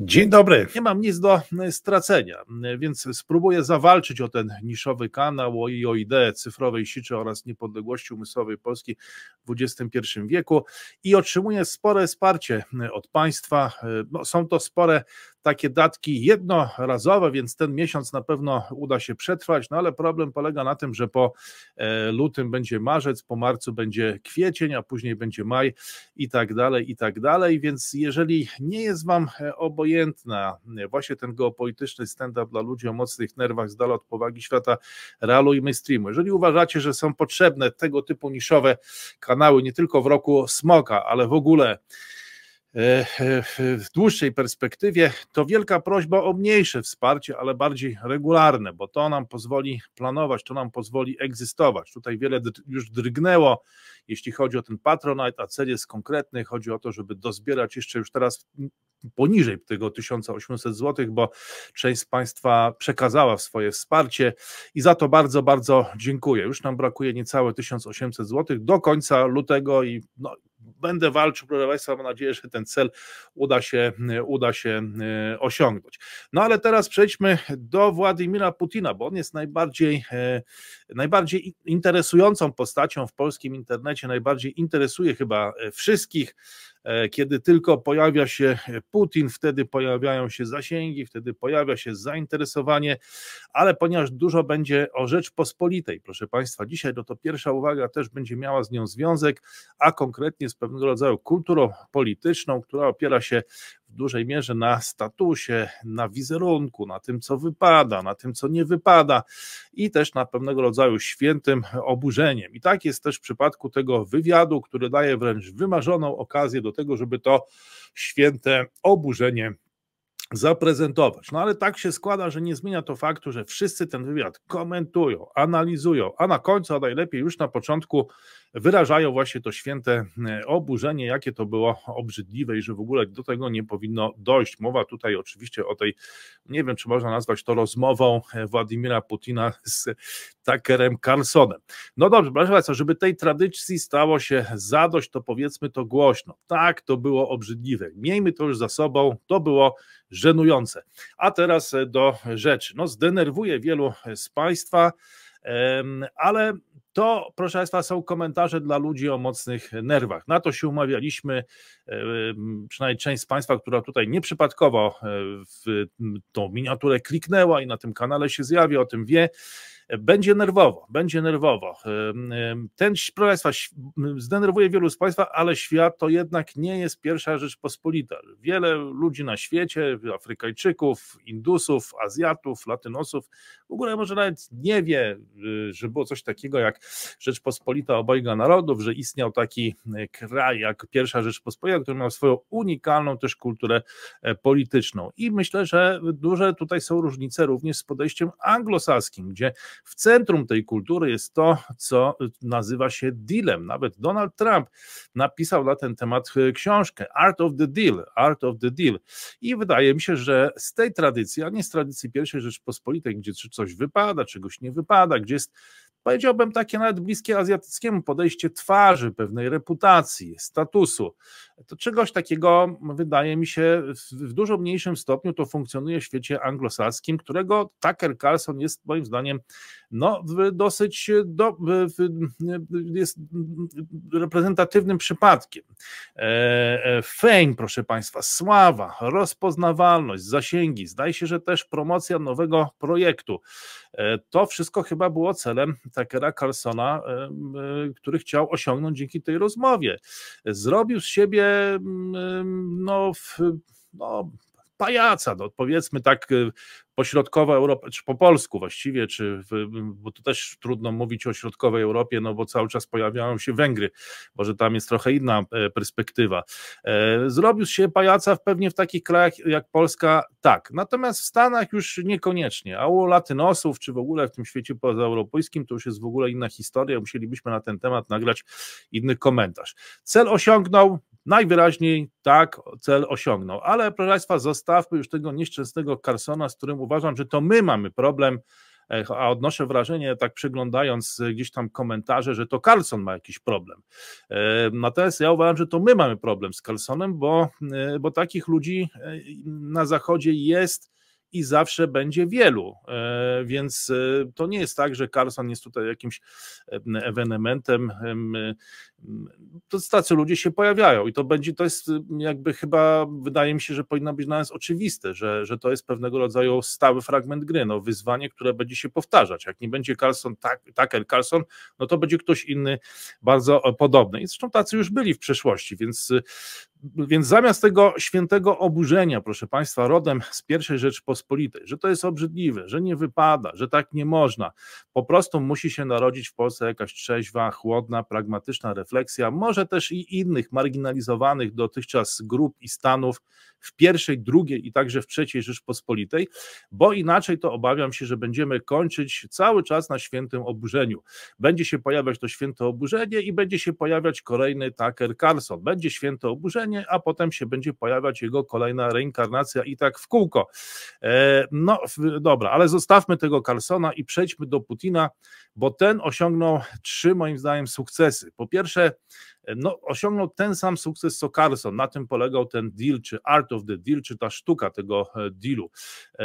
Dzień dobry. Nie mam nic do e, stracenia, e, więc spróbuję zawalczyć o ten niszowy kanał i o ideę cyfrowej siczy oraz niepodległości umysłowej Polski w XXI wieku i otrzymuję spore wsparcie e, od państwa. No, są to spore takie datki jednorazowe, więc ten miesiąc na pewno uda się przetrwać, no ale problem polega na tym, że po lutym będzie marzec, po marcu będzie kwiecień, a później będzie maj i tak dalej, i tak dalej, więc jeżeli nie jest Wam obojętne, obojętna. Właśnie ten geopolityczny stand-up dla ludzi o mocnych nerwach z dala od powagi świata realu i mainstreamu. Jeżeli uważacie, że są potrzebne tego typu niszowe kanały, nie tylko w roku smoka, ale w ogóle e, e, w dłuższej perspektywie, to wielka prośba o mniejsze wsparcie, ale bardziej regularne, bo to nam pozwoli planować, to nam pozwoli egzystować. Tutaj wiele już drgnęło, jeśli chodzi o ten Patronite, a cel jest konkretny, chodzi o to, żeby dozbierać jeszcze już teraz poniżej tego 1800 zł, bo część z Państwa przekazała swoje wsparcie i za to bardzo, bardzo dziękuję. Już nam brakuje niecałe 1800 zł do końca lutego i no, będę walczył, proszę Państwa, mam nadzieję, że ten cel uda się, uda się e, osiągnąć. No ale teraz przejdźmy do Władimira Putina, bo on jest najbardziej, e, najbardziej interesującą postacią w polskim internecie, najbardziej interesuje chyba e, wszystkich. Kiedy tylko pojawia się Putin, wtedy pojawiają się zasięgi, wtedy pojawia się zainteresowanie, ale ponieważ dużo będzie o Rzeczpospolitej, proszę Państwa, dzisiaj no to pierwsza uwaga też będzie miała z nią związek, a konkretnie z pewnego rodzaju kulturą polityczną, która opiera się w dużej mierze na statusie, na wizerunku, na tym, co wypada, na tym, co nie wypada i też na pewnego rodzaju świętym oburzeniem. I tak jest też w przypadku tego wywiadu, który daje wręcz wymarzoną okazję do tego, żeby to święte oburzenie zaprezentować. No ale tak się składa, że nie zmienia to faktu, że wszyscy ten wywiad komentują, analizują, a na końcu, a najlepiej już na początku wyrażają właśnie to święte e, oburzenie, jakie to było obrzydliwe i że w ogóle do tego nie powinno dojść. Mowa tutaj oczywiście o tej, nie wiem czy można nazwać to rozmową e, Władimira Putina z Tuckerem Carlsonem. No dobrze, proszę Państwa, żeby tej tradycji stało się zadość, to powiedzmy to głośno. Tak, to było obrzydliwe. Miejmy to już za sobą, to było żenujące. A teraz e, do rzeczy. No, zdenerwuje wielu z Państwa, ale to, proszę Państwa, są komentarze dla ludzi o mocnych nerwach. Na to się umawialiśmy, przynajmniej część z Państwa, która tutaj nieprzypadkowo e, w tą miniaturę kliknęła i na tym kanale się zjawi, o tym wie. Będzie nerwowo, będzie nerwowo. Ten, proszę Państwa, zdenerwuje wielu z Państwa, ale świat to jednak nie jest pierwsza Rzeczpospolita. Wiele ludzi na świecie, Afrykajczyków, Indusów, Azjatów, Latynosów, w ogóle może nawet nie wie, y, że było coś takiego jak Rzeczpospolita obojga narodów, że istniał taki y, kraj jak pierwsza Rzeczpospolita, który miał swoją unikalną też kulturę e, polityczną. I myślę, że duże tutaj są różnice również z podejściem anglosaskim, gdzie w centrum tej kultury jest to, co nazywa się dealem. Nawet Donald Trump napisał na ten temat e, książkę Art of the Deal, Art of the Deal. I wydaje mi się, że z tej tradycji, a nie z tradycji pierwszej Rzeczpospolitej, gdzie coś wypada, czegoś nie wypada, gdzie jest powiedziałbym takie nawet bliskie azjatyckiemu podejście twarzy, pewnej reputacji, statusu. To czegoś takiego wydaje mi się w dużo mniejszym stopniu to funkcjonuje w świecie anglosaskim, którego Tucker Carlson jest moim zdaniem no, dosyć do, jest reprezentatywnym przypadkiem. E, e, fame, proszę Państwa, sława, rozpoznawalność, zasięgi, zdaje się, że też promocja nowego projektu. E, to wszystko chyba było celem Tuckera Carlsona, który chciał osiągnąć dzięki tej rozmowie. Zrobił z siebie no, no pajaca, no powiedzmy tak y, po środkowej Europie, czy po polsku właściwie, czy bo to też trudno mówić o środkowej Europie, no bo cały czas pojawiają się Węgry, może tam jest trochę inna e, perspektywa. E, zrobił się pajaca pewnie w takich krajach jak Polska, tak, natomiast w Stanach już niekoniecznie, a u latynosów, czy w ogóle w tym świecie pozaeuropejskim, to już jest w ogóle inna historia, musielibyśmy na ten temat nagrać inny komentarz. Cel osiągnął, Najwyraźniej tak cel osiągnął, ale proszę Państwa, zostawmy już tego nieszczęsnego Carsona, z którym uważam, że to my mamy problem, a odnoszę wrażenie, tak przeglądając gdzieś tam komentarze, że to Carlson ma jakiś problem. Natomiast ja uważam, że to my mamy problem z Carlsonem, bo, bo takich ludzi na Zachodzie jest i zawsze będzie wielu. E, więc e, to nie jest tak, że Carlson jest tutaj jakimś ewenementem. Tacy ludzie się pojawiają i to będzie, to jest jakby chyba, wydaje mi się, że powinno być dla nas oczywiste, że, że to jest pewnego rodzaju stały fragment gry, no wyzwanie, które będzie się powtarzać. Jak nie będzie Carlson, tak, Tucker Carlson, no to będzie ktoś inny bardzo podobny. I zresztą tacy już byli w przeszłości, więc więc zamiast tego świętego oburzenia, proszę Państwa, rodem z pierwszej Rzeczpospolitej, że to jest obrzydliwe, że nie wypada, że tak nie można, po prostu musi się narodzić w Polsce jakaś trzeźwa, chłodna, pragmatyczna refleksja, może też i innych marginalizowanych dotychczas grup i stanów w pierwszej, drugiej i także w trzeciej Rzeczpospolitej, bo inaczej to obawiam się, że będziemy kończyć cały czas na świętym oburzeniu. Będzie się pojawiać to święte oburzenie i będzie się pojawiać kolejny Tucker Carlson. Będzie święte oburzenie, a potem się będzie pojawiać jego kolejna reinkarnacja i tak w kółko. E, no dobra, ale zostawmy tego Carlsona i przejdźmy do Putina, bo ten osiągnął trzy moim zdaniem sukcesy. Po pierwsze, no, osiągnął ten sam sukces co Carlson. Na tym polegał ten deal, czy art of the deal, czy ta sztuka tego e, dealu. E,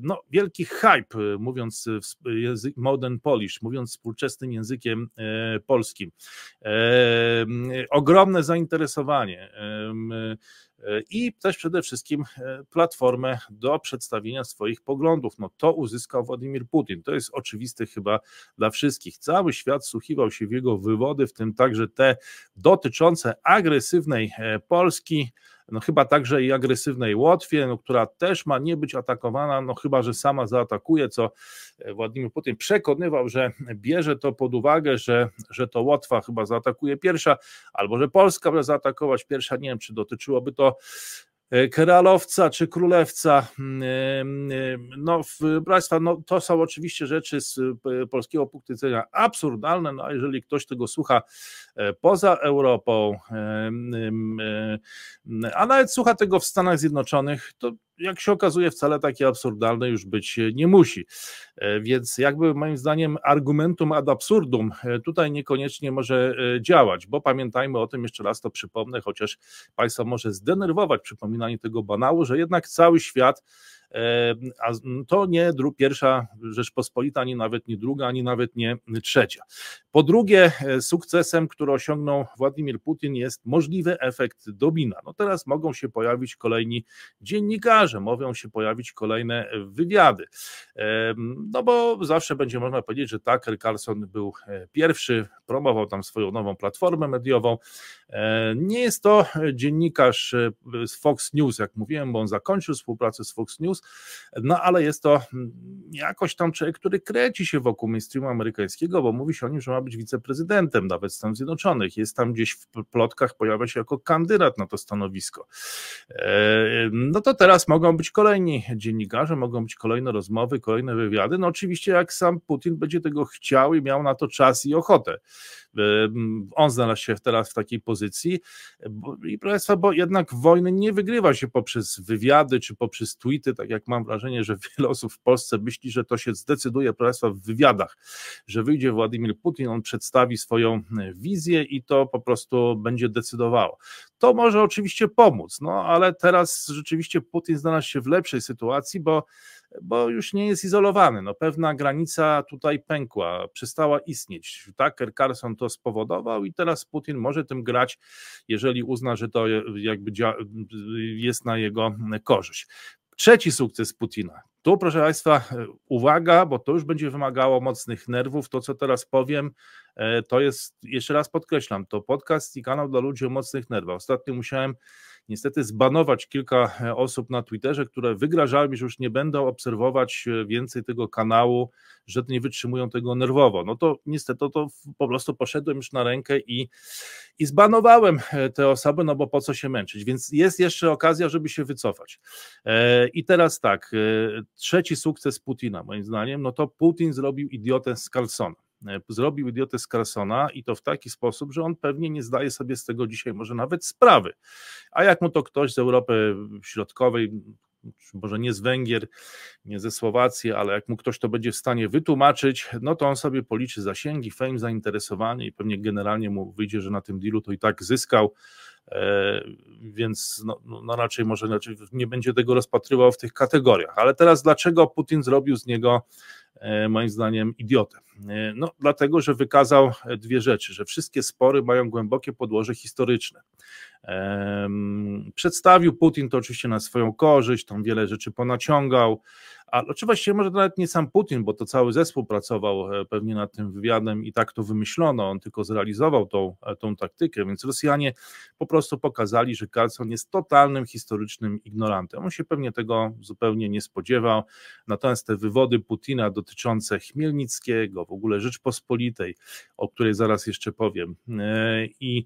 no, wielki hype, mówiąc język modern Polish, mówiąc współczesnym językiem e, polskim. Ogromne zainteresowanie i też przede wszystkim e, platformę do przedstawienia swoich poglądów. No to uzyskał Władimir Putin. To jest oczywiste chyba dla wszystkich. Cały świat słuchiwał się w jego wywody, w tym także te dotyczące agresywnej e, Polski, no chyba także i agresywnej Łotwie, no, która też ma nie być atakowana, no chyba, że sama zaatakuje, co e, Władimir Putin przekonywał, że bierze to pod uwagę, że, że to Łotwa chyba zaatakuje pierwsza, albo że Polska będzie zaatakować pierwsza, nie wiem, czy dotyczyłoby to Keralowca czy Królewca. Mm, e, e, no, Państwa, no, to są oczywiście rzeczy z polskiego punktu widzenia absurdalne, no, a jeżeli ktoś tego słucha poza Europą, a nawet słucha tego w Stanach Zjednoczonych, to jak się okazuje, wcale takie absurdalne już być nie musi. E, więc jakby moim zdaniem argumentum ad absurdum e, tutaj niekoniecznie może e, działać, bo pamiętajmy o tym, jeszcze raz to przypomnę, chociaż Państwa może zdenerwować przypominanie tego banału, że jednak cały świat a to nie pierwsza Rzeczpospolita, ani nawet nie druga, ani nawet nie trzecia. Po drugie, e, sukcesem, który osiągnął Władimir Putin jest możliwy efekt domina. No teraz mogą się pojawić kolejni dziennikarze, mogą się pojawić kolejne wywiady. No bo zawsze będzie można powiedzieć, że Tucker Carlson był e, pierwszy, promował tam swoją nową platformę mediową. E, nie jest to dziennikarz z Fox News, jak mówiłem, bo on zakończył współpracę z Fox News, no ale jest to mm, jakoś tam człowiek, który kręci się wokół mainstreamu amerykańskiego, bo mówi się o nim, że ma być wiceprezydentem nawet Stanów Zjednoczonych. Jest tam gdzieś w plotkach, pojawia się jako kandydat na to stanowisko. E, no to teraz mogą być kolejni dziennikarze, mogą być kolejne rozmowy, kolejne wywiady. No oczywiście, jak sam Putin będzie tego chciał i miał na to czas i ochotę. On znalazł się teraz w takiej pozycji i proszę Państwa, bo jednak wojny nie wygrywa się poprzez wywiady czy poprzez tweety, tak jak mam wrażenie, że wiele osób w Polsce myśli, że to się zdecyduje, proszę Państwa, w wywiadach, że wyjdzie Władimir Putin, on przedstawi swoją e, wizję i to po prostu będzie decydowało. To może oczywiście pomóc, no ale teraz rzeczywiście Putin znalazł się w lepszej sytuacji, bo bo już nie jest izolowany. No, pewna granica tutaj pękła, przestała istnieć. Tucker Carlson to spowodował i teraz Putin może tym grać, jeżeli uzna, że to jakby jest na jego korzyść. Trzeci sukces Putina. Tu, proszę Państwa, uwaga, bo to już będzie wymagało mocnych nerwów. To, co teraz powiem, e, to jest, jeszcze raz podkreślam, to podcast i kanał dla ludzi o mocnych nerwach. Ostatnio musiałem niestety zbanować kilka e, osób na Twitterze, które wygrażały mi, że już nie będą obserwować e, więcej tego kanału, że nie wytrzymują tego nerwowo. No to niestety to, po prostu poszedłem już na rękę i, i zbanowałem e, te osoby, no bo po co się męczyć, więc jest jeszcze okazja, żeby się wycofać. I teraz tak, trzeci sukces Putina moim zdaniem, no to Putin zrobił idiotę z Carlsona. E, zrobił idiotę z Carsona i to w taki sposób, że on pewnie nie zdaje sobie z tego dzisiaj może nawet sprawy. A jak mu to ktoś z Europy Środkowej może nie z Węgier, nie ze Słowacji, ale jak mu ktoś to będzie w stanie wytłumaczyć, no to on sobie policzy zasięgi, fame, zainteresowanie i pewnie generalnie mu wyjdzie, że na tym dealu to i tak zyskał, e, więc no, no, no raczej może raczej nie będzie tego rozpatrywał w tych kategoriach. Ale teraz dlaczego Putin zrobił z niego moim zdaniem idiotę. E, no, dlatego, że wykazał dwie rzeczy, że wszystkie spory mają głębokie podłoże historyczne. Przedstawił Putin to oczywiście na swoją korzyść, tam wiele rzeczy ponaciągał, a oczywiście może nawet nie sam Putin, bo to cały zespół pracował e, pewnie nad tym wywiadem i tak to wymyślono, on tylko zrealizował tą, tą taktykę, więc Rosjanie po prostu pokazali, że Carlson jest totalnym historycznym ignorantem. On się pewnie tego zupełnie nie spodziewał, natomiast te wywody Putina dotyczące Chmielnickiego, w ogóle Rzeczpospolitej, o której zaraz jeszcze powiem, e, i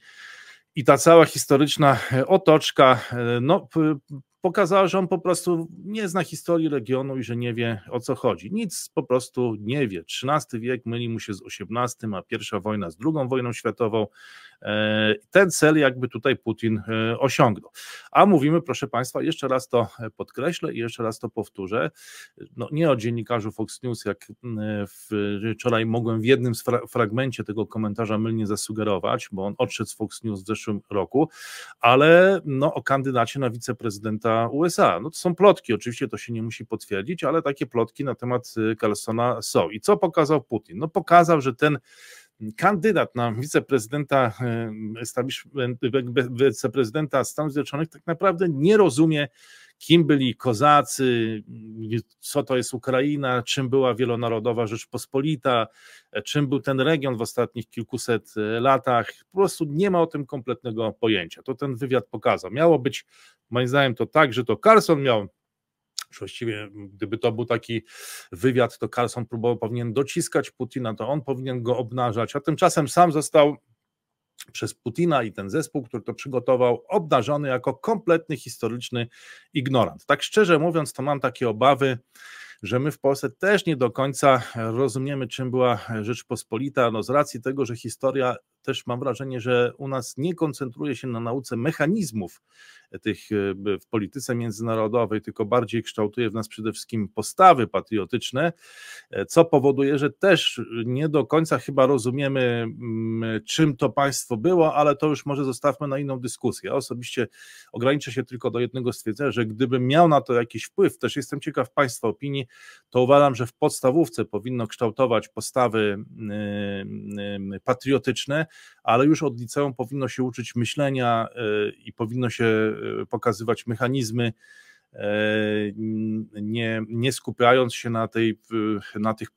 i ta cała historyczna otoczka, e, no, pokazała, że on po prostu nie zna historii regionu i że nie wie o co chodzi. Nic po prostu nie wie. XIII wiek myli mu się z XVIII, a pierwsza wojna z II wojną światową. E, ten cel jakby tutaj Putin e, osiągnął. A mówimy, proszę Państwa, jeszcze raz to podkreślę i jeszcze raz to powtórzę, no nie o dziennikarzu Fox News, jak wczoraj mogłem w jednym fragmencie tego komentarza mylnie zasugerować, bo on odszedł z Fox News w zeszłym roku, ale no, o kandydacie na wiceprezydenta USA. No to są plotki, oczywiście to się nie musi potwierdzić, ale takie plotki na temat y, Carlsona są. I co pokazał Putin? No pokazał, że ten kandydat na wiceprezydenta, wiceprezydenta Stanów Zjednoczonych tak naprawdę nie rozumie kim byli kozacy, co to jest Ukraina, czym była wielonarodowa Rzeczpospolita, czym był ten region w ostatnich kilkuset e, latach. Po prostu nie ma o tym kompletnego pojęcia. To ten wywiad pokazał. Miało być, moim zdaniem, to tak, że to Carlson miał Właściwie, gdyby to był taki wywiad, to Carlson próbował, powinien dociskać Putina, to on powinien go obnażać, a tymczasem sam został przez Putina i ten zespół, który to przygotował, obdarzony jako kompletny historyczny ignorant. Tak szczerze mówiąc, to mam takie obawy, że my w Polsce też nie do końca rozumiemy, czym była Rzeczpospolita, no z racji tego, że historia też mam wrażenie, że u nas nie koncentruje się na nauce mechanizmów tych e, w polityce międzynarodowej, tylko bardziej kształtuje w nas przede wszystkim postawy patriotyczne, e, co powoduje, że też nie do końca chyba rozumiemy, mm, czym to państwo było, ale to już może zostawmy na inną dyskusję. Ja osobiście ograniczę się tylko do jednego stwierdzenia, że gdybym miał na to jakiś wpływ, też jestem ciekaw Państwa opinii, to uważam, że w podstawówce powinno kształtować postawy mm, mm, patriotyczne, ale już od liceum powinno się uczyć myślenia e, i powinno się e, pokazywać mechanizmy, e, nie, nie skupiając się na tej, na tych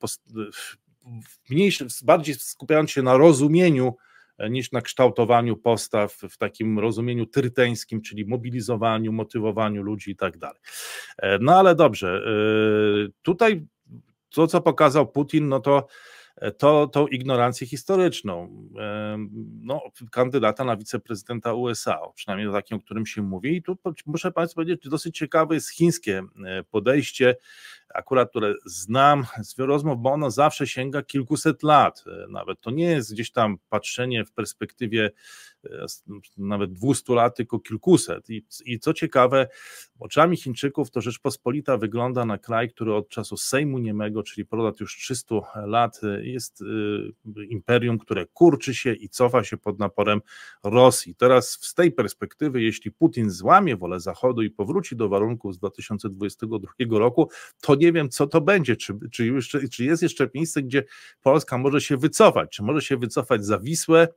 mniejszym, bardziej skupiając się na rozumieniu niż na kształtowaniu postaw w takim rozumieniu tyrteńskim, czyli mobilizowaniu, motywowaniu ludzi i tak dalej. No ale dobrze, tutaj to, co pokazał Putin, no to to tą ignorancję historyczną no, kandydata na wiceprezydenta USA, przynajmniej takim, o którym się mówi. I tu muszę Państwu powiedzieć, dosyć ciekawe jest chińskie e, podejście, akurat które znam z rozmów, bo ono zawsze sięga kilkuset lat. E, nawet to nie jest gdzieś tam patrzenie w perspektywie nawet 200 lat, tylko kilkuset. I, I co ciekawe, oczami Chińczyków to Rzeczpospolita wygląda na kraj, który od czasu Sejmu Niemego, czyli ponad już 300 lat, jest y, imperium, które kurczy się i cofa się pod naporem Rosji. Teraz z tej perspektywy, jeśli Putin złamie wolę Zachodu i powróci do warunków z 2022 roku, to nie wiem, co to będzie. Czy, czy, czy jest jeszcze miejsce, gdzie Polska może się wycofać? Czy może się wycofać za Wisłę?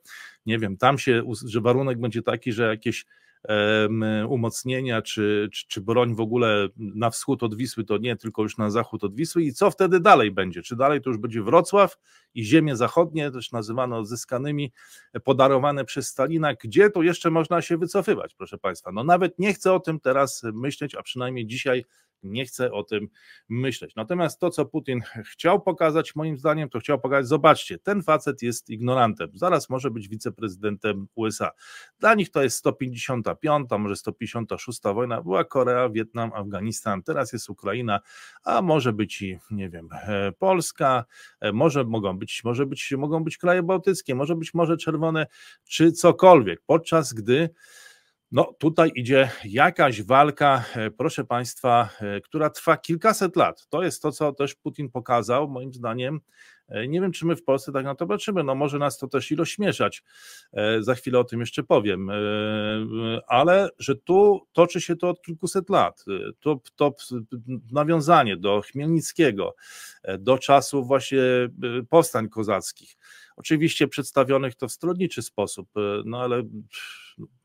Nie wiem, tam się że warunek będzie taki, że jakieś umocnienia, czy, czy, czy, broń w ogóle na wschód od Wisły, to nie, tylko już na zachód od Wisły i co wtedy dalej będzie? Czy dalej to już będzie Wrocław i ziemie zachodnie, też nazywano odzyskanymi, podarowane przez Stalina, gdzie to jeszcze można się wycofywać, proszę Państwa? No nawet nie chcę o tym teraz myśleć, a przynajmniej dzisiaj nie chcę o tym myśleć. Natomiast to, co Putin chciał pokazać, moim zdaniem, to chciał pokazać, zobaczcie, ten facet jest ignorantem, zaraz może być wiceprezydentem USA. Dla nich to jest 155, może 156 wojna, była Korea, Wietnam, Afganistan, teraz jest Ukraina, a może być i, nie wiem, e, Polska, e, może mogą być, może być, mogą być kraje bałtyckie, może być Morze Czerwone, czy cokolwiek, podczas gdy No, tutaj idzie jakaś walka, e, proszę Państwa, e, która trwa kilkaset lat. To jest to, co też Putin pokazał, moim zdaniem. E, nie wiem, czy my w Polsce tak na to patrzymy. No, może nas to też i rozśmieszać. Za chwilę o tym jeszcze powiem. Ale że tu toczy się to od kilkuset lat. To, to nawiązanie do Chmielnickiego, do czasów właśnie powstań kozackich Oczywiście przedstawionych to w stronniczy sposób, e, no ale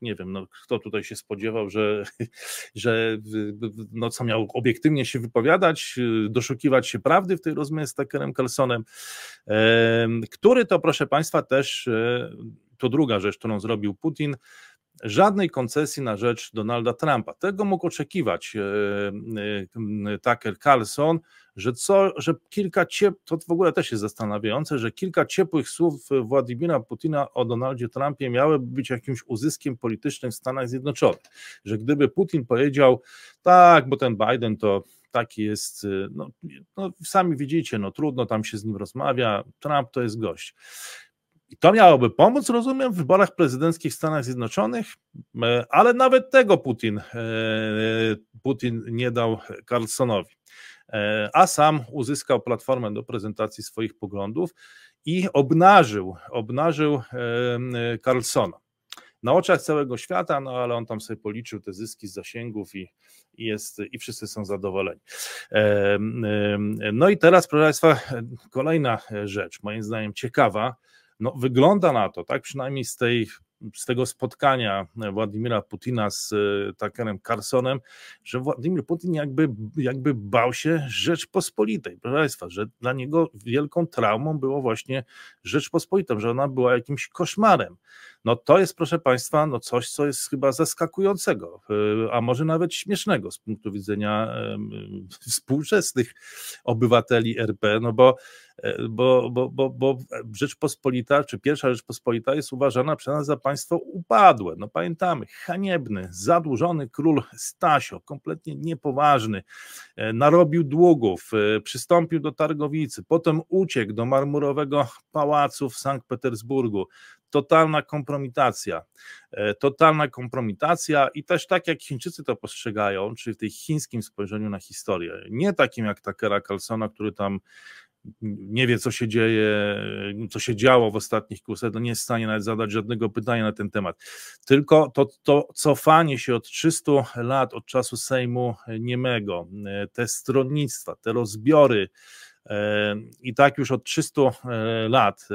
nie wiem, no, kto tutaj się spodziewał, że, że no, co miał obiektywnie się wypowiadać, e, doszukiwać się prawdy w tej rozmowie z Tuckerem Carlsonem, który to, proszę Państwa, też e, to druga rzecz, którą zrobił Putin, żadnej koncesji na rzecz Donalda Trumpa. Tego mógł oczekiwać Tucker Carlson, że, co, że kilka ciep, to w ogóle też jest zastanawiające, że kilka ciepłych słów Władimira Putina o Donaldzie Trumpie miały być jakimś uzyskiem politycznym w Stanach Zjednoczonych. Że gdyby Putin powiedział, tak, bo ten Biden to taki jest, no, no sami widzicie, no trudno tam się z nim rozmawia, Trump to jest gość. I to miałoby pomóc, rozumiem, w wyborach prezydenckich w Stanach Zjednoczonych, e, ale nawet tego Putin, e, Putin nie dał Carlsonowi. E, a sam uzyskał platformę do prezentacji swoich poglądów i obnażył, obnażył Carlsona na oczach całego świata, no ale on tam sobie policzył te zyski z zasięgów i, i, jest, i wszyscy są zadowoleni. No i teraz, proszę Państwa, kolejna rzecz, moim zdaniem ciekawa, no, wygląda na to, tak przynajmniej z tej z tego spotkania Władimira Putina z e, Tuckerem Carsonem, że Władimir Putin jakby, jakby bał się Rzeczpospolitej. Proszę Państwa, że dla niego wielką traumą było właśnie Rzeczpospolita, że ona była jakimś koszmarem. No to jest, proszę Państwa, no coś, co jest chyba zaskakującego, e, a może nawet śmiesznego z punktu widzenia współczesnych obywateli RP, no bo bo, bo, bo, bo Rzeczpospolita, czy pierwsza Rzeczpospolita jest uważana przez nas za państwo upadłe. No pamiętamy, haniebny, zadłużony król Stasio, kompletnie niepoważny, e, narobił długów, e, przystąpił do Targowicy, potem uciekł do marmurowego pałacu w Sankt Petersburgu. Totalna kompromitacja. E, totalna kompromitacja i też tak jak Chińczycy to postrzegają, czyli w tej chińskim spojrzeniu na historię. Nie takim jak Takera Carlsona, który tam nie wie, co się dzieje, co się działo w ostatnich kursach, to nie jest w stanie nawet zadać żadnego pytania na ten temat. Tylko to, to cofanie się od 300 lat, od czasu Sejmu Niemego, te stronnictwa, te rozbiory, e, i tak już od 300 e, lat.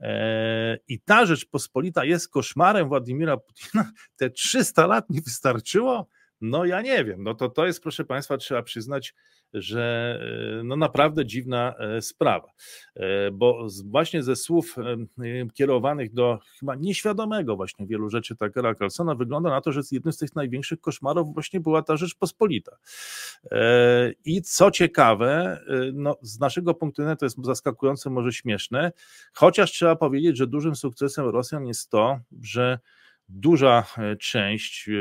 E, I ta Rzeczpospolita jest koszmarem Władimira Putina. Te 300 lat nie wystarczyło? No ja nie wiem. No to, to jest, proszę Państwa, trzeba przyznać, że e, no naprawdę dziwna e, sprawa, e, bo właśnie ze słów kierowanych do chyba nieświadomego właśnie wielu rzeczy Takera Carlsona wygląda na to, że jednym z tych największych koszmarów właśnie była ta Rzeczpospolita. I co ciekawe, no z naszego punktu widzenia to jest zaskakujące, może śmieszne, chociaż trzeba powiedzieć, że dużym sukcesem Rosjan jest to, że duża e, część e,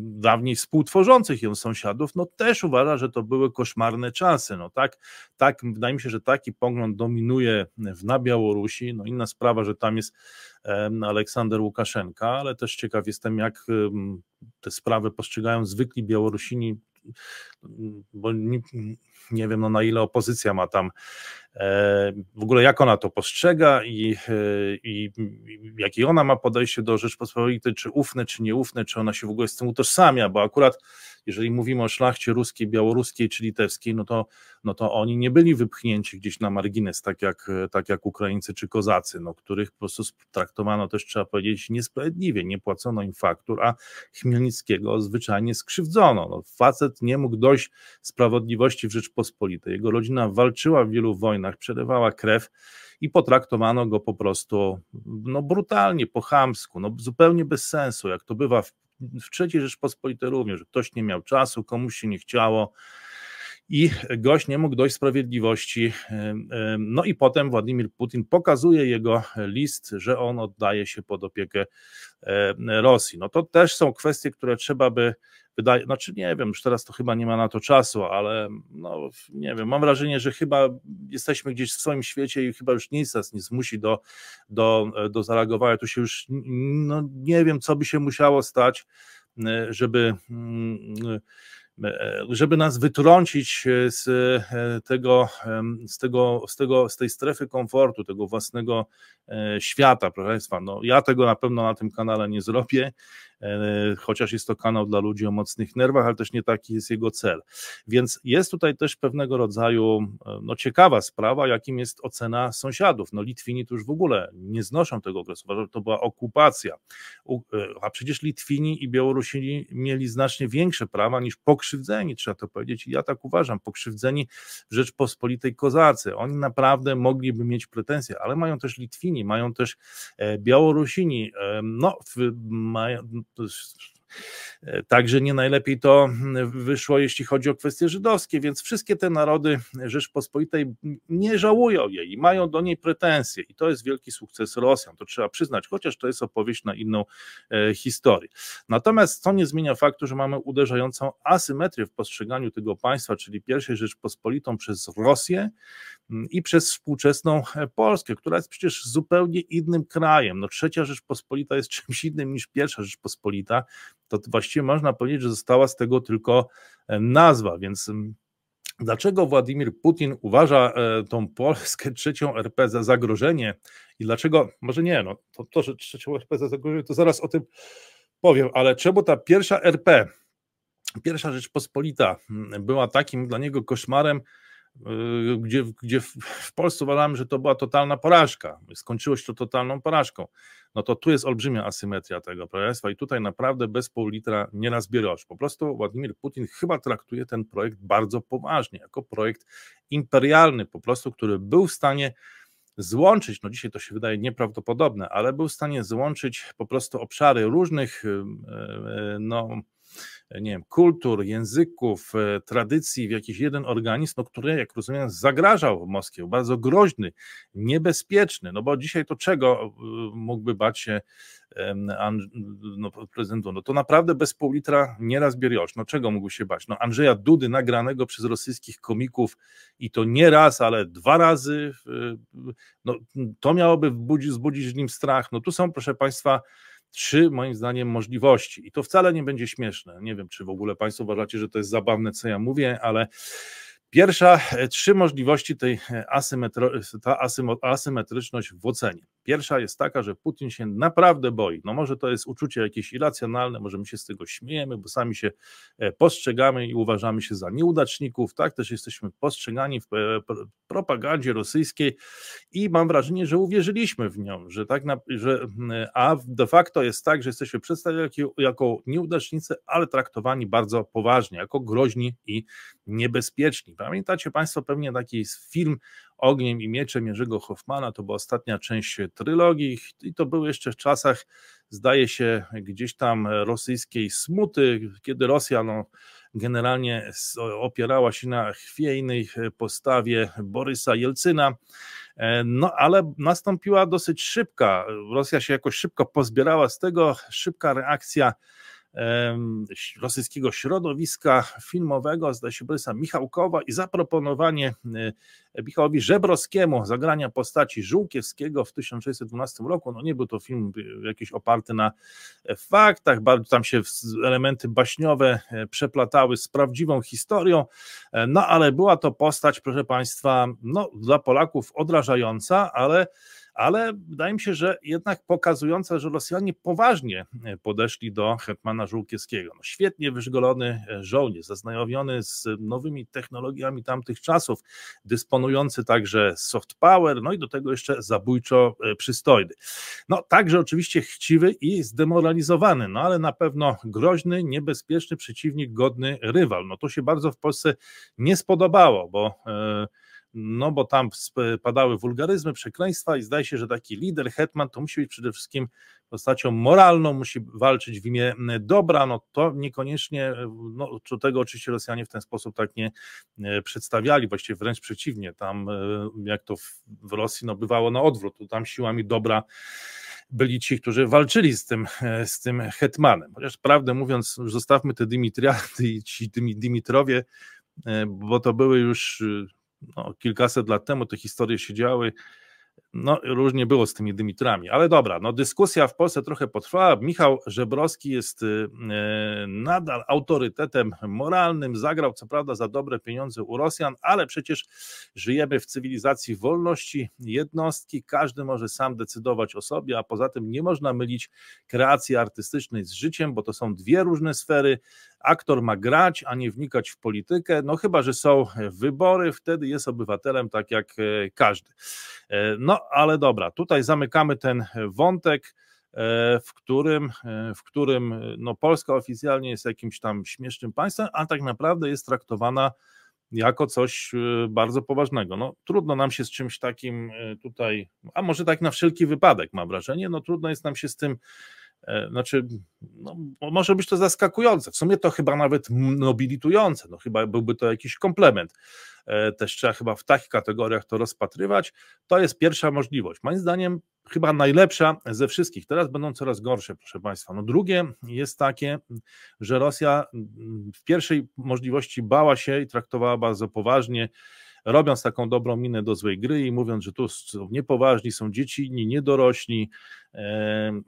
dawniej współtworzących ją sąsiadów, no też uważa, że to były koszmarne czasy. No tak, tak, wydaje mi się, że taki pogląd dominuje na Białorusi. No inna sprawa, że tam jest Aleksander Łukaszenka, ale też ciekaw jestem, jak te sprawy postrzegają zwykli Białorusini, bo nie, nie wiem no na ile opozycja ma tam E, w ogóle jak ona to postrzega i, e, i, jakie ona ma podejście do Rzeczpospolitej, czy ufne, czy nieufne, czy ona się w ogóle z tym utożsamia, bo akurat jeżeli mówimy o szlachcie ruskiej, białoruskiej czy litewskiej, no to, no to oni nie byli wypchnięci gdzieś na margines, tak jak, tak jak Ukraińcy czy Kozacy, no, których po prostu traktowano też, trzeba powiedzieć, niesprawiedliwie, nie płacono im faktur, a Chmielnickiego zwyczajnie skrzywdzono. No, facet nie mógł dojść sprawiedliwości w Rzeczpospolitej. Jego rodzina walczyła w wielu wojnach, przelewała krew i potraktowano go po prostu no, brutalnie, po chamsku, no, zupełnie bez sensu, jak to bywa w w III Rzeczpospolitej również, ktoś nie miał czasu, komuś się nie chciało i gość nie mógł dojść sprawiedliwości. No i potem Władimir Putin pokazuje jego list, że on oddaje się pod opiekę Rosji. No to też są kwestie, które trzeba by wydaje, znaczy nie wiem, już teraz to chyba nie ma na to czasu, ale no nie wiem, mam wrażenie, że chyba jesteśmy gdzieś w swoim świecie i chyba już nic nas nie zmusi do, do, do zareagowania. Tu się już, no nie wiem, co by się musiało stać, żeby mm, żeby nas wytrącić z tego, z tego, z tego, z tej strefy komfortu, tego własnego e, świata, proszę Państwa. No, ja tego na pewno na tym kanale nie zrobię. E, chociaż jest to kanał dla ludzi o mocnych nerwach, ale też nie taki jest jego cel. Więc jest tutaj też pewnego rodzaju e, no, ciekawa sprawa, jakim jest ocena sąsiadów. No Litwini to już w ogóle nie znoszą tego okresu, uważam, że to była okupacja. E, a przecież Litwini i Białorusini mieli znacznie większe prawa niż pokrzywdzeni, trzeba to powiedzieć. I ja tak uważam, pokrzywdzeni w Rzeczpospolitej Kozacy. Oni naprawdę mogliby mieć pretensje, ale mają też Litwini, mają też Białorusini. No, mają, E, także nie najlepiej to wyszło, jeśli chodzi o kwestie żydowskie, więc wszystkie te narody Rzeczpospolitej nie żałują jej i mają do niej pretensje. I to jest wielki sukces Rosjan, to trzeba przyznać, chociaż to jest opowieść na inną e, historię. Natomiast to nie zmienia faktu, że mamy uderzającą asymetrię w postrzeganiu tego państwa, czyli pierwszej Rzeczpospolitą przez Rosję i przez współczesną e, Polskę, która jest przecież zupełnie innym krajem. No, trzecia Rzeczpospolita jest czymś innym niż pierwsza Rzeczpospolita. To właściwie można powiedzieć, że została z tego tylko e, nazwa, więc mm, Dlaczego Władimir Putin uważa e, tą Polskę trzecią RP za zagrożenie i dlaczego, może nie, no to, to że trzecią RP za zagrożenie, to zaraz o tym powiem, ale czemu ta pierwsza RP, pierwsza Rzeczpospolita mm, była takim dla niego koszmarem, gdzie, gdzie w Polsce uważamy, że to była totalna porażka. Skończyło się to totalną porażką. No to tu jest olbrzymia asymetria tego królestwa i tutaj naprawdę bez pół litra nie nazbierasz. Po prostu Władimir Putin chyba traktuje ten projekt bardzo poważnie, jako projekt imperialny, po prostu, który był w stanie złączyć, no dzisiaj to się wydaje nieprawdopodobne, ale był w stanie złączyć po prostu obszary różnych, y, y, no, nie wiem, kultur, języków, e, tradycji w jakiś jeden organizm, no, który, jak rozumiem, zagrażał Moskwie, bardzo groźny, niebezpieczny, no bo dzisiaj to czego e, mógłby bać się no, prezydentu? No to naprawdę bez pół litra nieraz bieriosz. No czego mógł się bać? No Andrzeja Dudy nagranego przez rosyjskich komików i to nie raz, ale dwa razy, no to miałoby wbudzić, zbudzić w nim strach. No tu są, proszę Państwa, trzy, moim zdaniem, możliwości. I to wcale nie będzie śmieszne. Nie wiem, czy w ogóle Państwo uważacie, że to jest zabawne, co ja mówię, ale Pierwsza, e, trzy możliwości tej e, asymetro, ta asymetryczność w ocenie. Pierwsza jest taka, że Putin się naprawdę boi. No może to jest uczucie jakieś irracjonalne, może my się z tego śmiejemy, bo sami się e, postrzegamy i uważamy się za nieudaczników, tak też jesteśmy postrzegani w propagandzie rosyjskiej i mam wrażenie, że uwierzyliśmy w nią, że tak na, że, a de facto jest tak, że jesteśmy przedstawiani jako, jako nieudacznicy, ale traktowani bardzo poważnie, jako groźni i niebezpieczni Pamiętacie Państwo pewnie taki film Ogniem i Mieczem Jerzego Hoffmana, to była ostatnia część trylogii i to był jeszcze w czasach, zdaje się, gdzieś tam rosyjskiej smuty, kiedy Rosja no, generalnie opierała się na chwiejnej postawie Borysa Jelcyna, e, no ale nastąpiła dosyć szybka, Rosja się jakoś szybko pozbierała z tego, szybka reakcja rosyjskiego środowiska filmowego, zdaje się Borysa Michałkowa i zaproponowanie e, Michałowi Żebrowskiemu zagrania postaci Żółkiewskiego w 1612 roku. No nie był to film e, jakiś oparty na e, faktach, bardzo tam się elementy baśniowe przeplatały z prawdziwą historią, no ale była to postać, proszę Państwa, no dla Polaków odrażająca, ale ale wydaje mi się, że jednak pokazująca, że Rosjanie poważnie e, podeszli do hetmana Żółkiewskiego. No, świetnie wyszkolony e, żołnierz, zaznajomiony z nowymi technologiami tamtych czasów, dysponujący także soft power, no i do tego jeszcze zabójczo e, przystojny. No także oczywiście chciwy i zdemoralizowany, no ale na pewno groźny, niebezpieczny przeciwnik, godny rywal. No to się bardzo w Polsce nie spodobało, bo no bo tam padały wulgaryzmy, przekleństwa i zdaje się, że taki lider, hetman to musi być przede wszystkim postacią moralną, musi walczyć w imię dobra, no to niekoniecznie, no tego oczywiście Rosjanie w ten sposób tak nie przedstawiali, właściwie wręcz przeciwnie, tam jak to w Rosji no bywało na odwrót, tam siłami dobra byli ci, którzy walczyli z tym, z tym hetmanem. Chociaż prawdę mówiąc, zostawmy te Dimitriady i ci Dimitrowie, bo to były już no, kilkaset lat temu, te historie się działy no, różnie było z tymi Dymitrami, ale dobra, no dyskusja w Polsce trochę potrwała. Michał Żebrowski jest y, nadal autorytetem moralnym, zagrał co prawda za dobre pieniądze u Rosjan, ale przecież żyjemy w cywilizacji wolności jednostki, każdy może sam decydować o sobie, a poza tym nie można mylić kreacji artystycznej z życiem, bo to są dwie różne sfery. Aktor ma grać, a nie wnikać w politykę, no chyba, że są wybory, wtedy jest obywatelem tak jak e, każdy. E, no ale dobra, tutaj zamykamy ten wątek e, w którym, w którym no Polska oficjalnie jest jakimś tam śmiesznym państwem, a tak naprawdę jest traktowana jako coś bardzo poważnego. No, trudno nam się z czymś takim tutaj, a może tak na wszelki wypadek mam wrażenie, no trudno jest nam się z tym znaczy, no, może być to zaskakujące, w sumie to chyba nawet nobilitujące, no chyba byłby to jakiś komplement. E, też trzeba chyba w takich kategoriach to rozpatrywać. To jest pierwsza możliwość. Moim zdaniem chyba najlepsza ze wszystkich. Teraz będą coraz gorsze, proszę Państwa. No drugie jest takie, że Rosja w pierwszej możliwości bała się i traktowała bardzo poważnie robiąc taką dobrą minę do złej gry i mówiąc, że tu są niepoważni, są dzieci, niedorośli,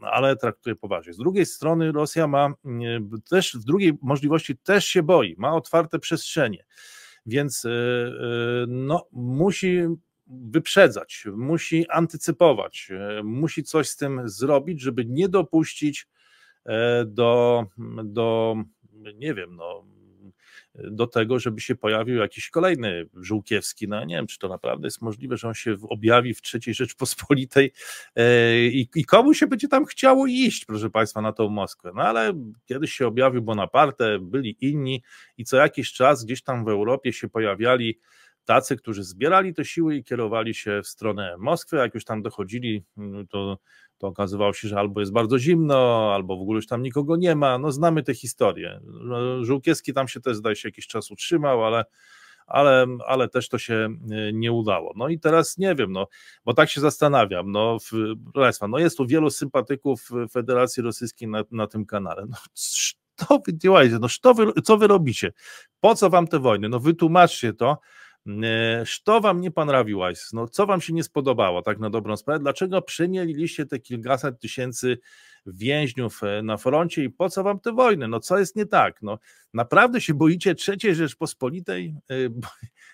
ale traktuje poważnie. Z drugiej strony Rosja ma też, w drugiej możliwości też się boi, ma otwarte przestrzenie, więc e, e, no, musi wyprzedzać, musi antycypować, e, musi coś z tym zrobić, żeby nie dopuścić do, do nie wiem, no, do tego, żeby się pojawił jakiś kolejny Żółkiewski. No nie wiem, czy to naprawdę jest możliwe, że on się objawi w III Rzeczpospolitej e, i, i komu się będzie tam chciało iść, proszę Państwa, na tą Moskwę. No ale kiedyś się objawił Bonaparte, byli inni i co jakiś czas gdzieś tam w Europie się pojawiali tacy, którzy zbierali te siły i kierowali się w stronę Moskwy, jak już tam dochodzili, mm, to, to okazywało się, że albo jest bardzo zimno, albo w ogóle już tam nikogo nie ma, no znamy tę historię. No, Żółkiewski tam się też zdaje się jakiś czas utrzymał, ale ale, ale też to się y, nie udało. No i teraz nie wiem, no, bo tak się zastanawiam, no, w, Państwa, no jest tu wielu sympatyków Federacji Rosyjskiej na, na tym kanale. No, działajcie, no co wy, co wy robicie? Po co wam te wojny? No wytłumaczcie to, Yy, co wam nie panrawiłaś? No, co wam się nie spodobało, tak na dobrą sprawę? Dlaczego przemieliliście te kilkaset tysięcy więźniów e, na froncie i po co wam te wojny? No, co jest nie tak? No, naprawdę się boicie III Rzeczpospolitej? E, bo,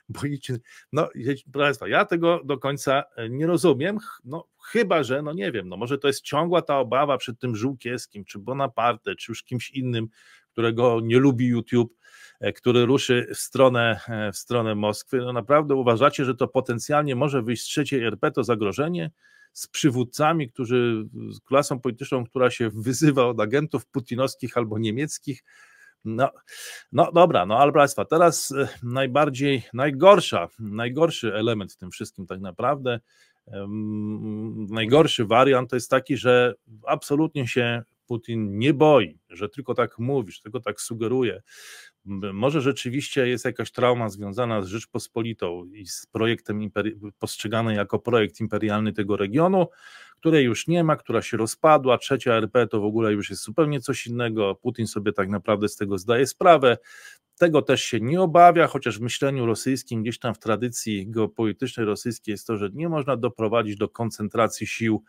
boicie, no, proszę Państwa, ja tego do końca e, nie rozumiem, no, chyba, że, no nie wiem, no, może to jest ciągła ta obawa przed tym Żółkiewskim, czy Bonaparte, czy już kimś innym, którego nie lubi YouTube, który ruszy w stronę, e, w stronę Moskwy, no naprawdę uważacie, że to potencjalnie może wyjść z trzeciej RP, to zagrożenie? z przywódcami, którzy, z klasą polityczną, która się wyzywa od agentów putinowskich albo niemieckich. No, no dobra, no ale Państwa, teraz e, najbardziej, najgorsza, najgorszy element w tym wszystkim tak naprawdę, najgorszy wariant to jest taki, że absolutnie się Putin nie boi, że tylko tak mówi, że tylko tak sugeruje, może rzeczywiście jest jakaś trauma związana z Rzeczpospolitą i z projektem postrzegany jako projekt imperialny tego regionu, której już nie ma, która się rozpadła. Trzecia RP to w ogóle już jest zupełnie coś innego. Putin sobie tak naprawdę z tego zdaje sprawę. Tego też się nie obawia, chociaż w myśleniu rosyjskim, gdzieś tam w tradycji geopolitycznej rosyjskiej jest to, że nie można doprowadzić do koncentracji sił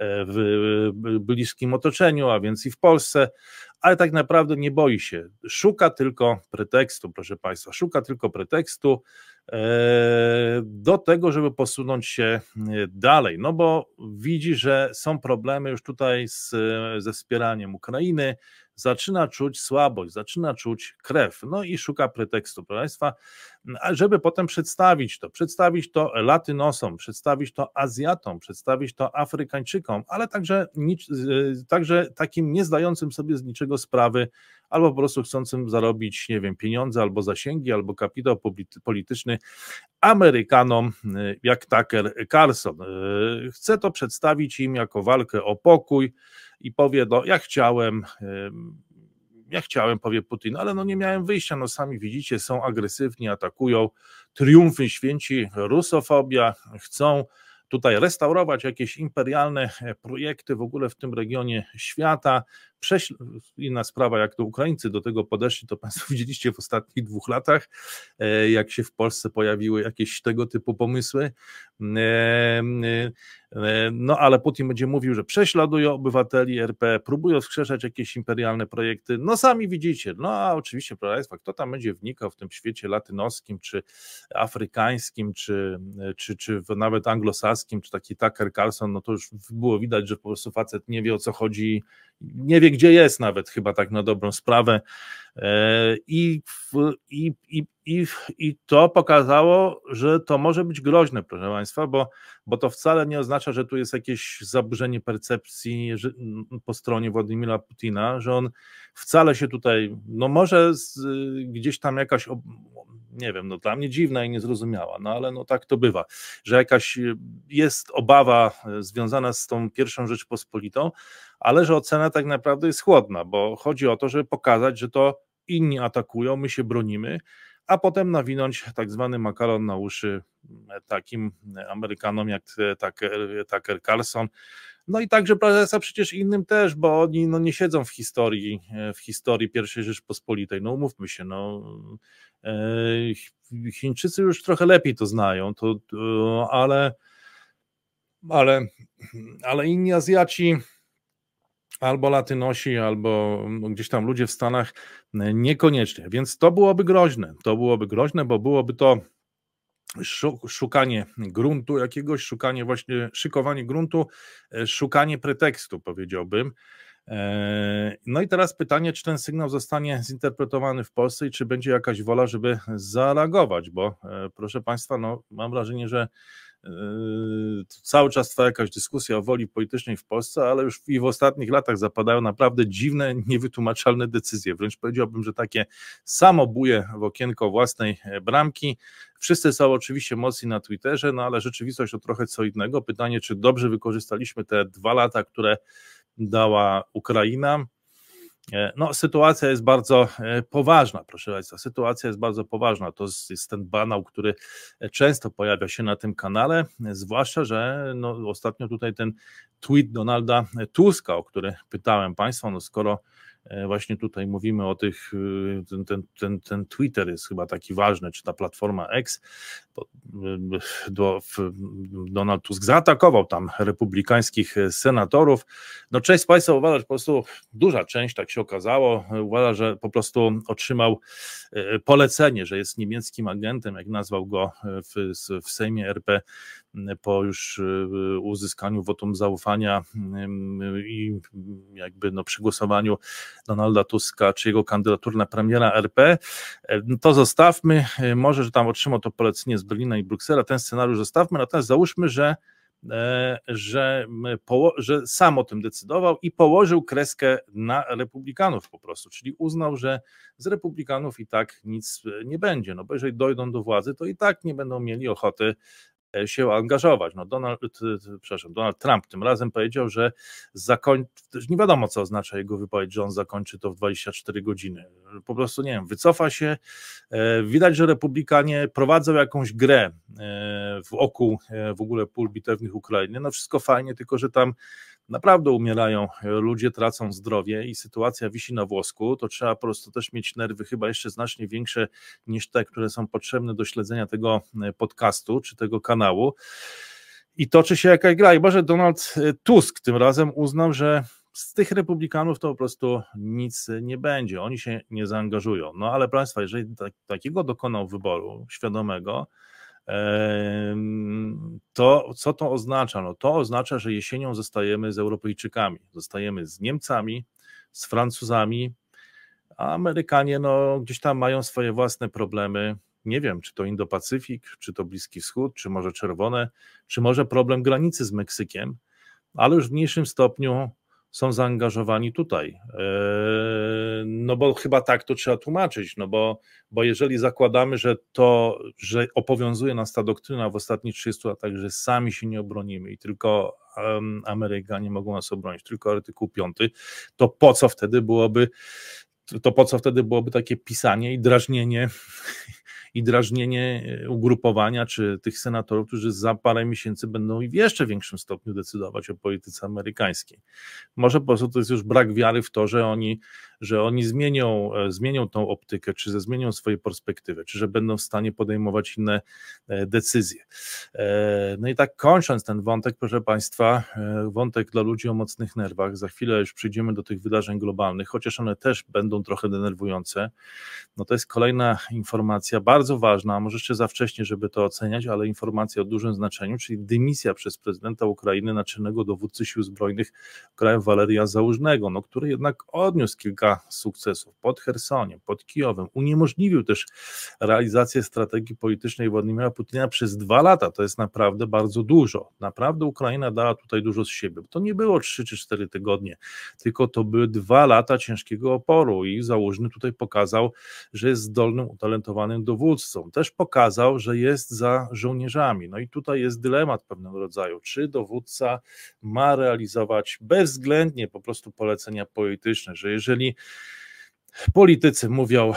w bliskim otoczeniu, a więc i w Polsce, ale tak naprawdę nie boi się. Szuka tylko pretekstu, proszę Państwa, szuka tylko pretekstu e, do tego, żeby posunąć się e, dalej, no bo widzi, że są problemy już tutaj z, ze wspieraniem Ukrainy, zaczyna czuć słabość, zaczyna czuć krew, no i szuka pretekstu, proszę Państwa, żeby potem przedstawić to, przedstawić to Latynosom, przedstawić to Azjatom, przedstawić to Afrykańczykom, ale także, także takim nie zdającym sobie z niczego sprawy, albo po prostu chcącym zarobić, nie wiem, pieniądze, albo zasięgi, albo kapitał polityczny Amerykanom, jak Tucker Carlson. Chce to przedstawić im jako walkę o pokój i powie, no ja chciałem ja chciałem, powie Putin, ale no nie miałem wyjścia, no sami widzicie, są agresywni, atakują, triumfy święci, rusofobia, chcą tutaj restaurować jakieś imperialne projekty w ogóle w tym regionie świata, Prześl... Inna sprawa, jak to Ukraińcy do tego podeszli, to Państwo widzieliście w ostatnich dwóch latach, e, jak się w Polsce pojawiły jakieś tego typu pomysły. E, e, no ale Putin będzie mówił, że prześladuje obywateli RP, próbuje wskrzeszać jakieś imperialne projekty. No sami widzicie, no a oczywiście, proszę Państwa, kto tam będzie wnikał w tym świecie latynoskim, czy afrykańskim, czy, czy, czy nawet anglosaskim, czy taki Tucker Carlson, no to już było widać, że po prostu facet nie wie o co chodzi nie wie, gdzie jest nawet, chyba tak na dobrą sprawę. E, I, i, i, i, i to pokazało, że to może być groźne, proszę Państwa, bo, bo to wcale nie oznacza, że tu jest jakieś zaburzenie percepcji po stronie Władimira Putina, że on wcale się tutaj, no może z, gdzieś tam jakaś nie wiem, no dla mnie dziwna i niezrozumiała, no ale no tak to bywa, że jakaś jest obawa y, związana z tą pierwszą Rzeczpospolitą, ale że ocena tak naprawdę jest chłodna, bo chodzi o to, żeby pokazać, że to inni atakują, my się bronimy, a potem nawinąć tak zwany makaron na uszy e, takim Amerykanom jak e, Tucker, Tucker Carlson, no i także prezesa przecież innym też, bo oni no, nie siedzą w historii, e, w historii pierwszej Rzeczpospolitej. No umówmy się, no E, Chińczycy już trochę lepiej to znają, to, ale, ale, ale inni Azjaci albo Latynosi, albo no, gdzieś tam ludzie w Stanach niekoniecznie. Więc to byłoby groźne. To byłoby groźne, bo byłoby to szukanie gruntu jakiegoś, szukanie właśnie, szykowanie gruntu, e, szukanie pretekstu, powiedziałbym. E, no i teraz pytanie, czy ten sygnał zostanie zinterpretowany w Polsce i czy będzie jakaś wola, żeby zareagować, bo e, proszę Państwa, no, mam wrażenie, że e, cały czas trwa jakaś dyskusja o woli politycznej w Polsce, ale już i w ostatnich latach zapadają naprawdę dziwne, niewytłumaczalne decyzje. Wręcz powiedziałbym, że takie samobuje w okienko własnej bramki. Wszyscy są oczywiście mocni na Twitterze, no ale rzeczywistość to trochę co innego. Pytanie, czy dobrze wykorzystaliśmy te dwa lata, które dała Ukraina. E, no, sytuacja jest bardzo e, poważna, proszę Państwa. Sytuacja jest bardzo poważna. To jest ten banał, który często pojawia się na tym kanale, zwłaszcza, że no, ostatnio tutaj ten tweet Donalda Tuska, o który pytałem Państwa, no skoro E, właśnie tutaj mówimy o tych, y, ten, ten, ten, ten Twitter jest chyba taki ważny, czy ta platforma X, y, do, Donald Tusk zaatakował tam republikańskich senatorów. No część z Państwa uważa, że po prostu duża część, tak się okazało, uważa, że po prostu otrzymał e, polecenie, że jest niemieckim agentem, jak nazwał go w, w Sejmie RP po już uzyskaniu wotum zaufania i jakby no przegłosowaniu Donalda Tuska czy jego kandydatury na premiera RP, e, no to zostawmy, e, może, że tam otrzymał to polecenie z Berlina i Bruksela, ten scenariusz zostawmy, natomiast załóżmy, że e, że, że sam o tym decydował i położył kreskę na republikanów po prostu, czyli uznał, że z republikanów i tak nic nie będzie, no bo jeżeli dojdą do władzy, to i tak nie będą mieli ochoty się angażować. No Donald, przepraszam, Donald Trump tym razem powiedział, że zakończy, nie wiadomo co oznacza jego wypowiedź, że on zakończy to w 24 godziny. Po prostu nie wiem, wycofa się. E, widać, że republikanie prowadzą jakąś grę e, wokół w ogóle pól bitewnych Ukrainy. No wszystko fajnie, tylko że tam naprawdę umierają, ludzie tracą zdrowie i sytuacja wisi na włosku, to trzeba po prostu też mieć nerwy chyba jeszcze znacznie większe niż te, które są potrzebne do śledzenia tego e, podcastu czy tego kanału. I toczy się jakaś gra. I może Donald e, Tusk tym razem uznał, że z tych republikanów to po prostu nic nie będzie, oni się nie zaangażują. No ale Państwa, jeżeli tak, takiego dokonał wyboru świadomego, to co to oznacza? No to oznacza, że jesienią zostajemy z Europejczykami, zostajemy z Niemcami, z Francuzami, a Amerykanie no, gdzieś tam mają swoje własne problemy. Nie wiem, czy to Indo-Pacyfik, czy to Bliski Wschód, czy może Czerwone, czy może problem granicy z Meksykiem, ale już w mniejszym stopniu są zaangażowani tutaj. E, no bo chyba tak to trzeba tłumaczyć, no bo, bo jeżeli zakładamy, że to, że obowiązuje nas ta doktryna w ostatnich 30 latach, że sami się nie obronimy i tylko Amerykanie mogą nas obronić, tylko artykuł 5, to po co wtedy byłoby to po co wtedy byłoby takie pisanie i drażnienie i drażnienie e, ugrupowania czy tych senatorów, którzy za parę miesięcy będą w jeszcze większym stopniu decydować o polityce amerykańskiej. Może po prostu to jest już brak wiary w to, że oni, że oni zmienią, e, zmienią tą optykę, czy zmienią swoje perspektywy, czy że będą w stanie podejmować inne e, decyzje. No i tak kończąc ten wątek, proszę Państwa, wątek dla ludzi o mocnych nerwach, za chwilę już przyjdziemy do tych wydarzeń globalnych, chociaż one też będą trochę denerwujące, no to jest kolejna informacja bardzo ważna, może jeszcze za wcześnie, żeby to oceniać, ale informacja o dużym znaczeniu, czyli dymisja przez prezydenta Ukrainy naczelnego dowódcy sił zbrojnych kraju Waleria Załużnego, no, który jednak odniósł kilka sukcesów pod Chersoniem, pod Kijowem, uniemożliwił też realizację strategii politycznej Władimira Putina przez dwa lata. To jest naprawdę bardzo dużo. Naprawdę Ukraina dała tutaj dużo z siebie. To nie było trzy czy cztery tygodnie, tylko to były dwa lata ciężkiego oporu i Załużny tutaj pokazał, że jest zdolnym, utalentowanym dowódcą dowódcą. Też pokazał, że jest za żołnierzami. No i tutaj jest dylemat pewnego rodzaju, czy dowódca ma realizować bezwzględnie po prostu polecenia polityczne, że jeżeli politycy mówią,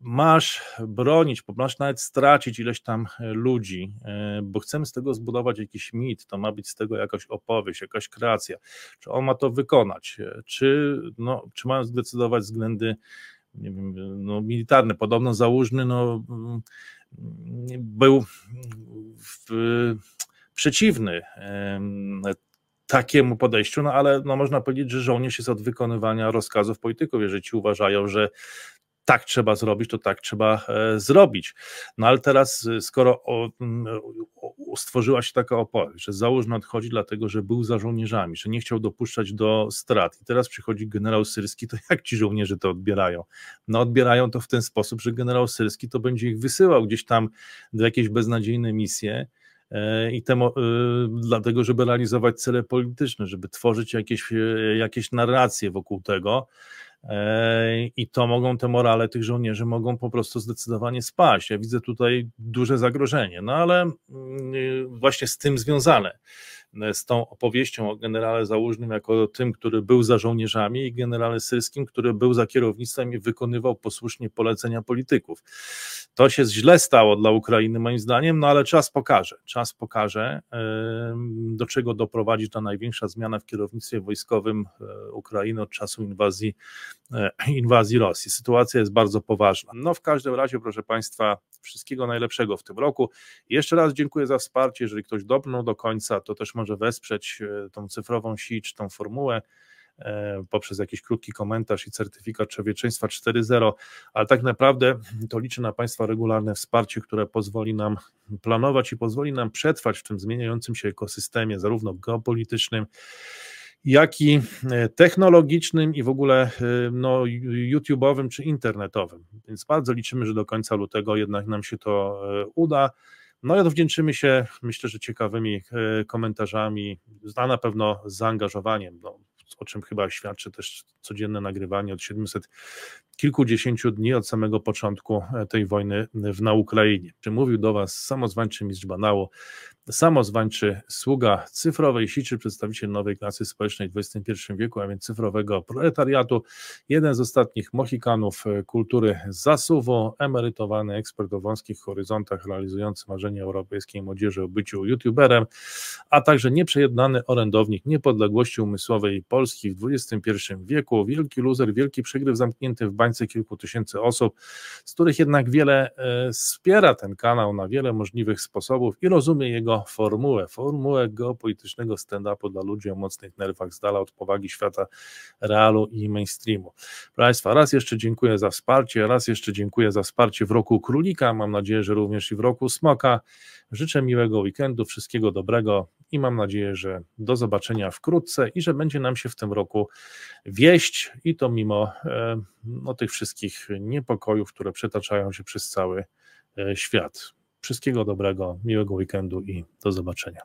masz bronić, masz nawet stracić ileś tam ludzi, e, bo chcemy z tego zbudować jakiś mit, to ma być z tego jakaś opowieść, jakaś kreacja, czy on ma to wykonać, e, czy, no, czy mają zdecydować względy nie wiem, no, militarny. Podobno Załużny no, był w, przeciwny takiemu podejściu, no ale no, można powiedzieć, że żołnierz jest od wykonywania rozkazów polityków. Jeżeli ci uważają, że tak trzeba zrobić, to tak trzeba e, zrobić. No ale teraz, e, skoro o, o, stworzyła się taka opowieść, że Załużny odchodzi dlatego, że był za żołnierzami, że nie chciał dopuszczać do strat i teraz przychodzi generał Syrski, to jak ci żołnierze to odbierają? No odbierają to w ten sposób, że generał Syrski to będzie ich wysyłał gdzieś tam do jakieś beznadziejne misje, i temu, dlatego, żeby realizować cele polityczne, żeby tworzyć jakieś, jakieś narracje wokół tego, i to mogą te morale tych żołnierzy mogą po prostu zdecydowanie spaść. Ja widzę tutaj duże zagrożenie, no ale mm, właśnie z tym związane z tą opowieścią o generale Załużnym jako tym, który był za żołnierzami i generale Syrskim, który był za kierownictwem i wykonywał posłusznie polecenia polityków. To się źle stało dla Ukrainy moim zdaniem, no ale czas pokaże, czas pokaże, do czego doprowadzi ta największa zmiana w kierownictwie wojskowym e, Ukrainy od czasu inwazji, e, inwazji Rosji. Sytuacja jest bardzo poważna. No w każdym razie, proszę Państwa, wszystkiego najlepszego w tym roku. Jeszcze raz dziękuję za wsparcie, jeżeli ktoś dobrnął do końca, to też może wesprzeć e, tą cyfrową sieć, tą formułę e, poprzez jakiś krótki komentarz i certyfikat człowieczeństwa 4.0, ale tak naprawdę to liczę na Państwa regularne wsparcie, które pozwoli nam planować i pozwoli nam przetrwać w tym zmieniającym się ekosystemie, zarówno geopolitycznym, jak i e, technologicznym i w ogóle no, YouTube'owym czy internetowym. Więc bardzo liczymy, że do końca lutego jednak nam się to uda. No i odwdzięczymy się, myślę, że ciekawymi e, komentarzami, a na pewno zaangażowaniem, no, o czym chyba świadczy też codzienne nagrywanie od 700 kilkudziesięciu dni od samego początku e, tej wojny w, na Ukrainie. Czy mówił do Was samozwańczy mistrz banału, samozwańczy sługa cyfrowej sieci, przedstawiciel nowej klasy społecznej w XXI wieku, a więc cyfrowego proletariatu, jeden z ostatnich mohikanów e, kultury zasuwu, emerytowany ekspert o wąskich horyzontach, realizujący marzenie europejskiej młodzieży o byciu youtuberem, a także nieprzejednany orędownik niepodległości umysłowej Polski w XXI wieku, wielki loser, wielki przegryw zamknięty w bańce kilku tysięcy osób, z których jednak wiele e, wspiera ten kanał na wiele możliwych sposobów i rozumie jego formułę, formułę geopolitycznego stand-upu dla ludzi o mocnych nerwach z dala od powagi świata realu i mainstreamu. Proszę Państwa, raz jeszcze dziękuję za wsparcie, raz jeszcze dziękuję za wsparcie w roku Królika, mam nadzieję, że również i w roku Smoka. Życzę miłego weekendu, wszystkiego dobrego i mam nadzieję, że do zobaczenia wkrótce i że będzie nam się w tym roku wieść i to mimo e, no, tych wszystkich niepokojów, które przetaczają się przez cały e, świat. Wszystkiego dobrego, miłego weekendu i do zobaczenia.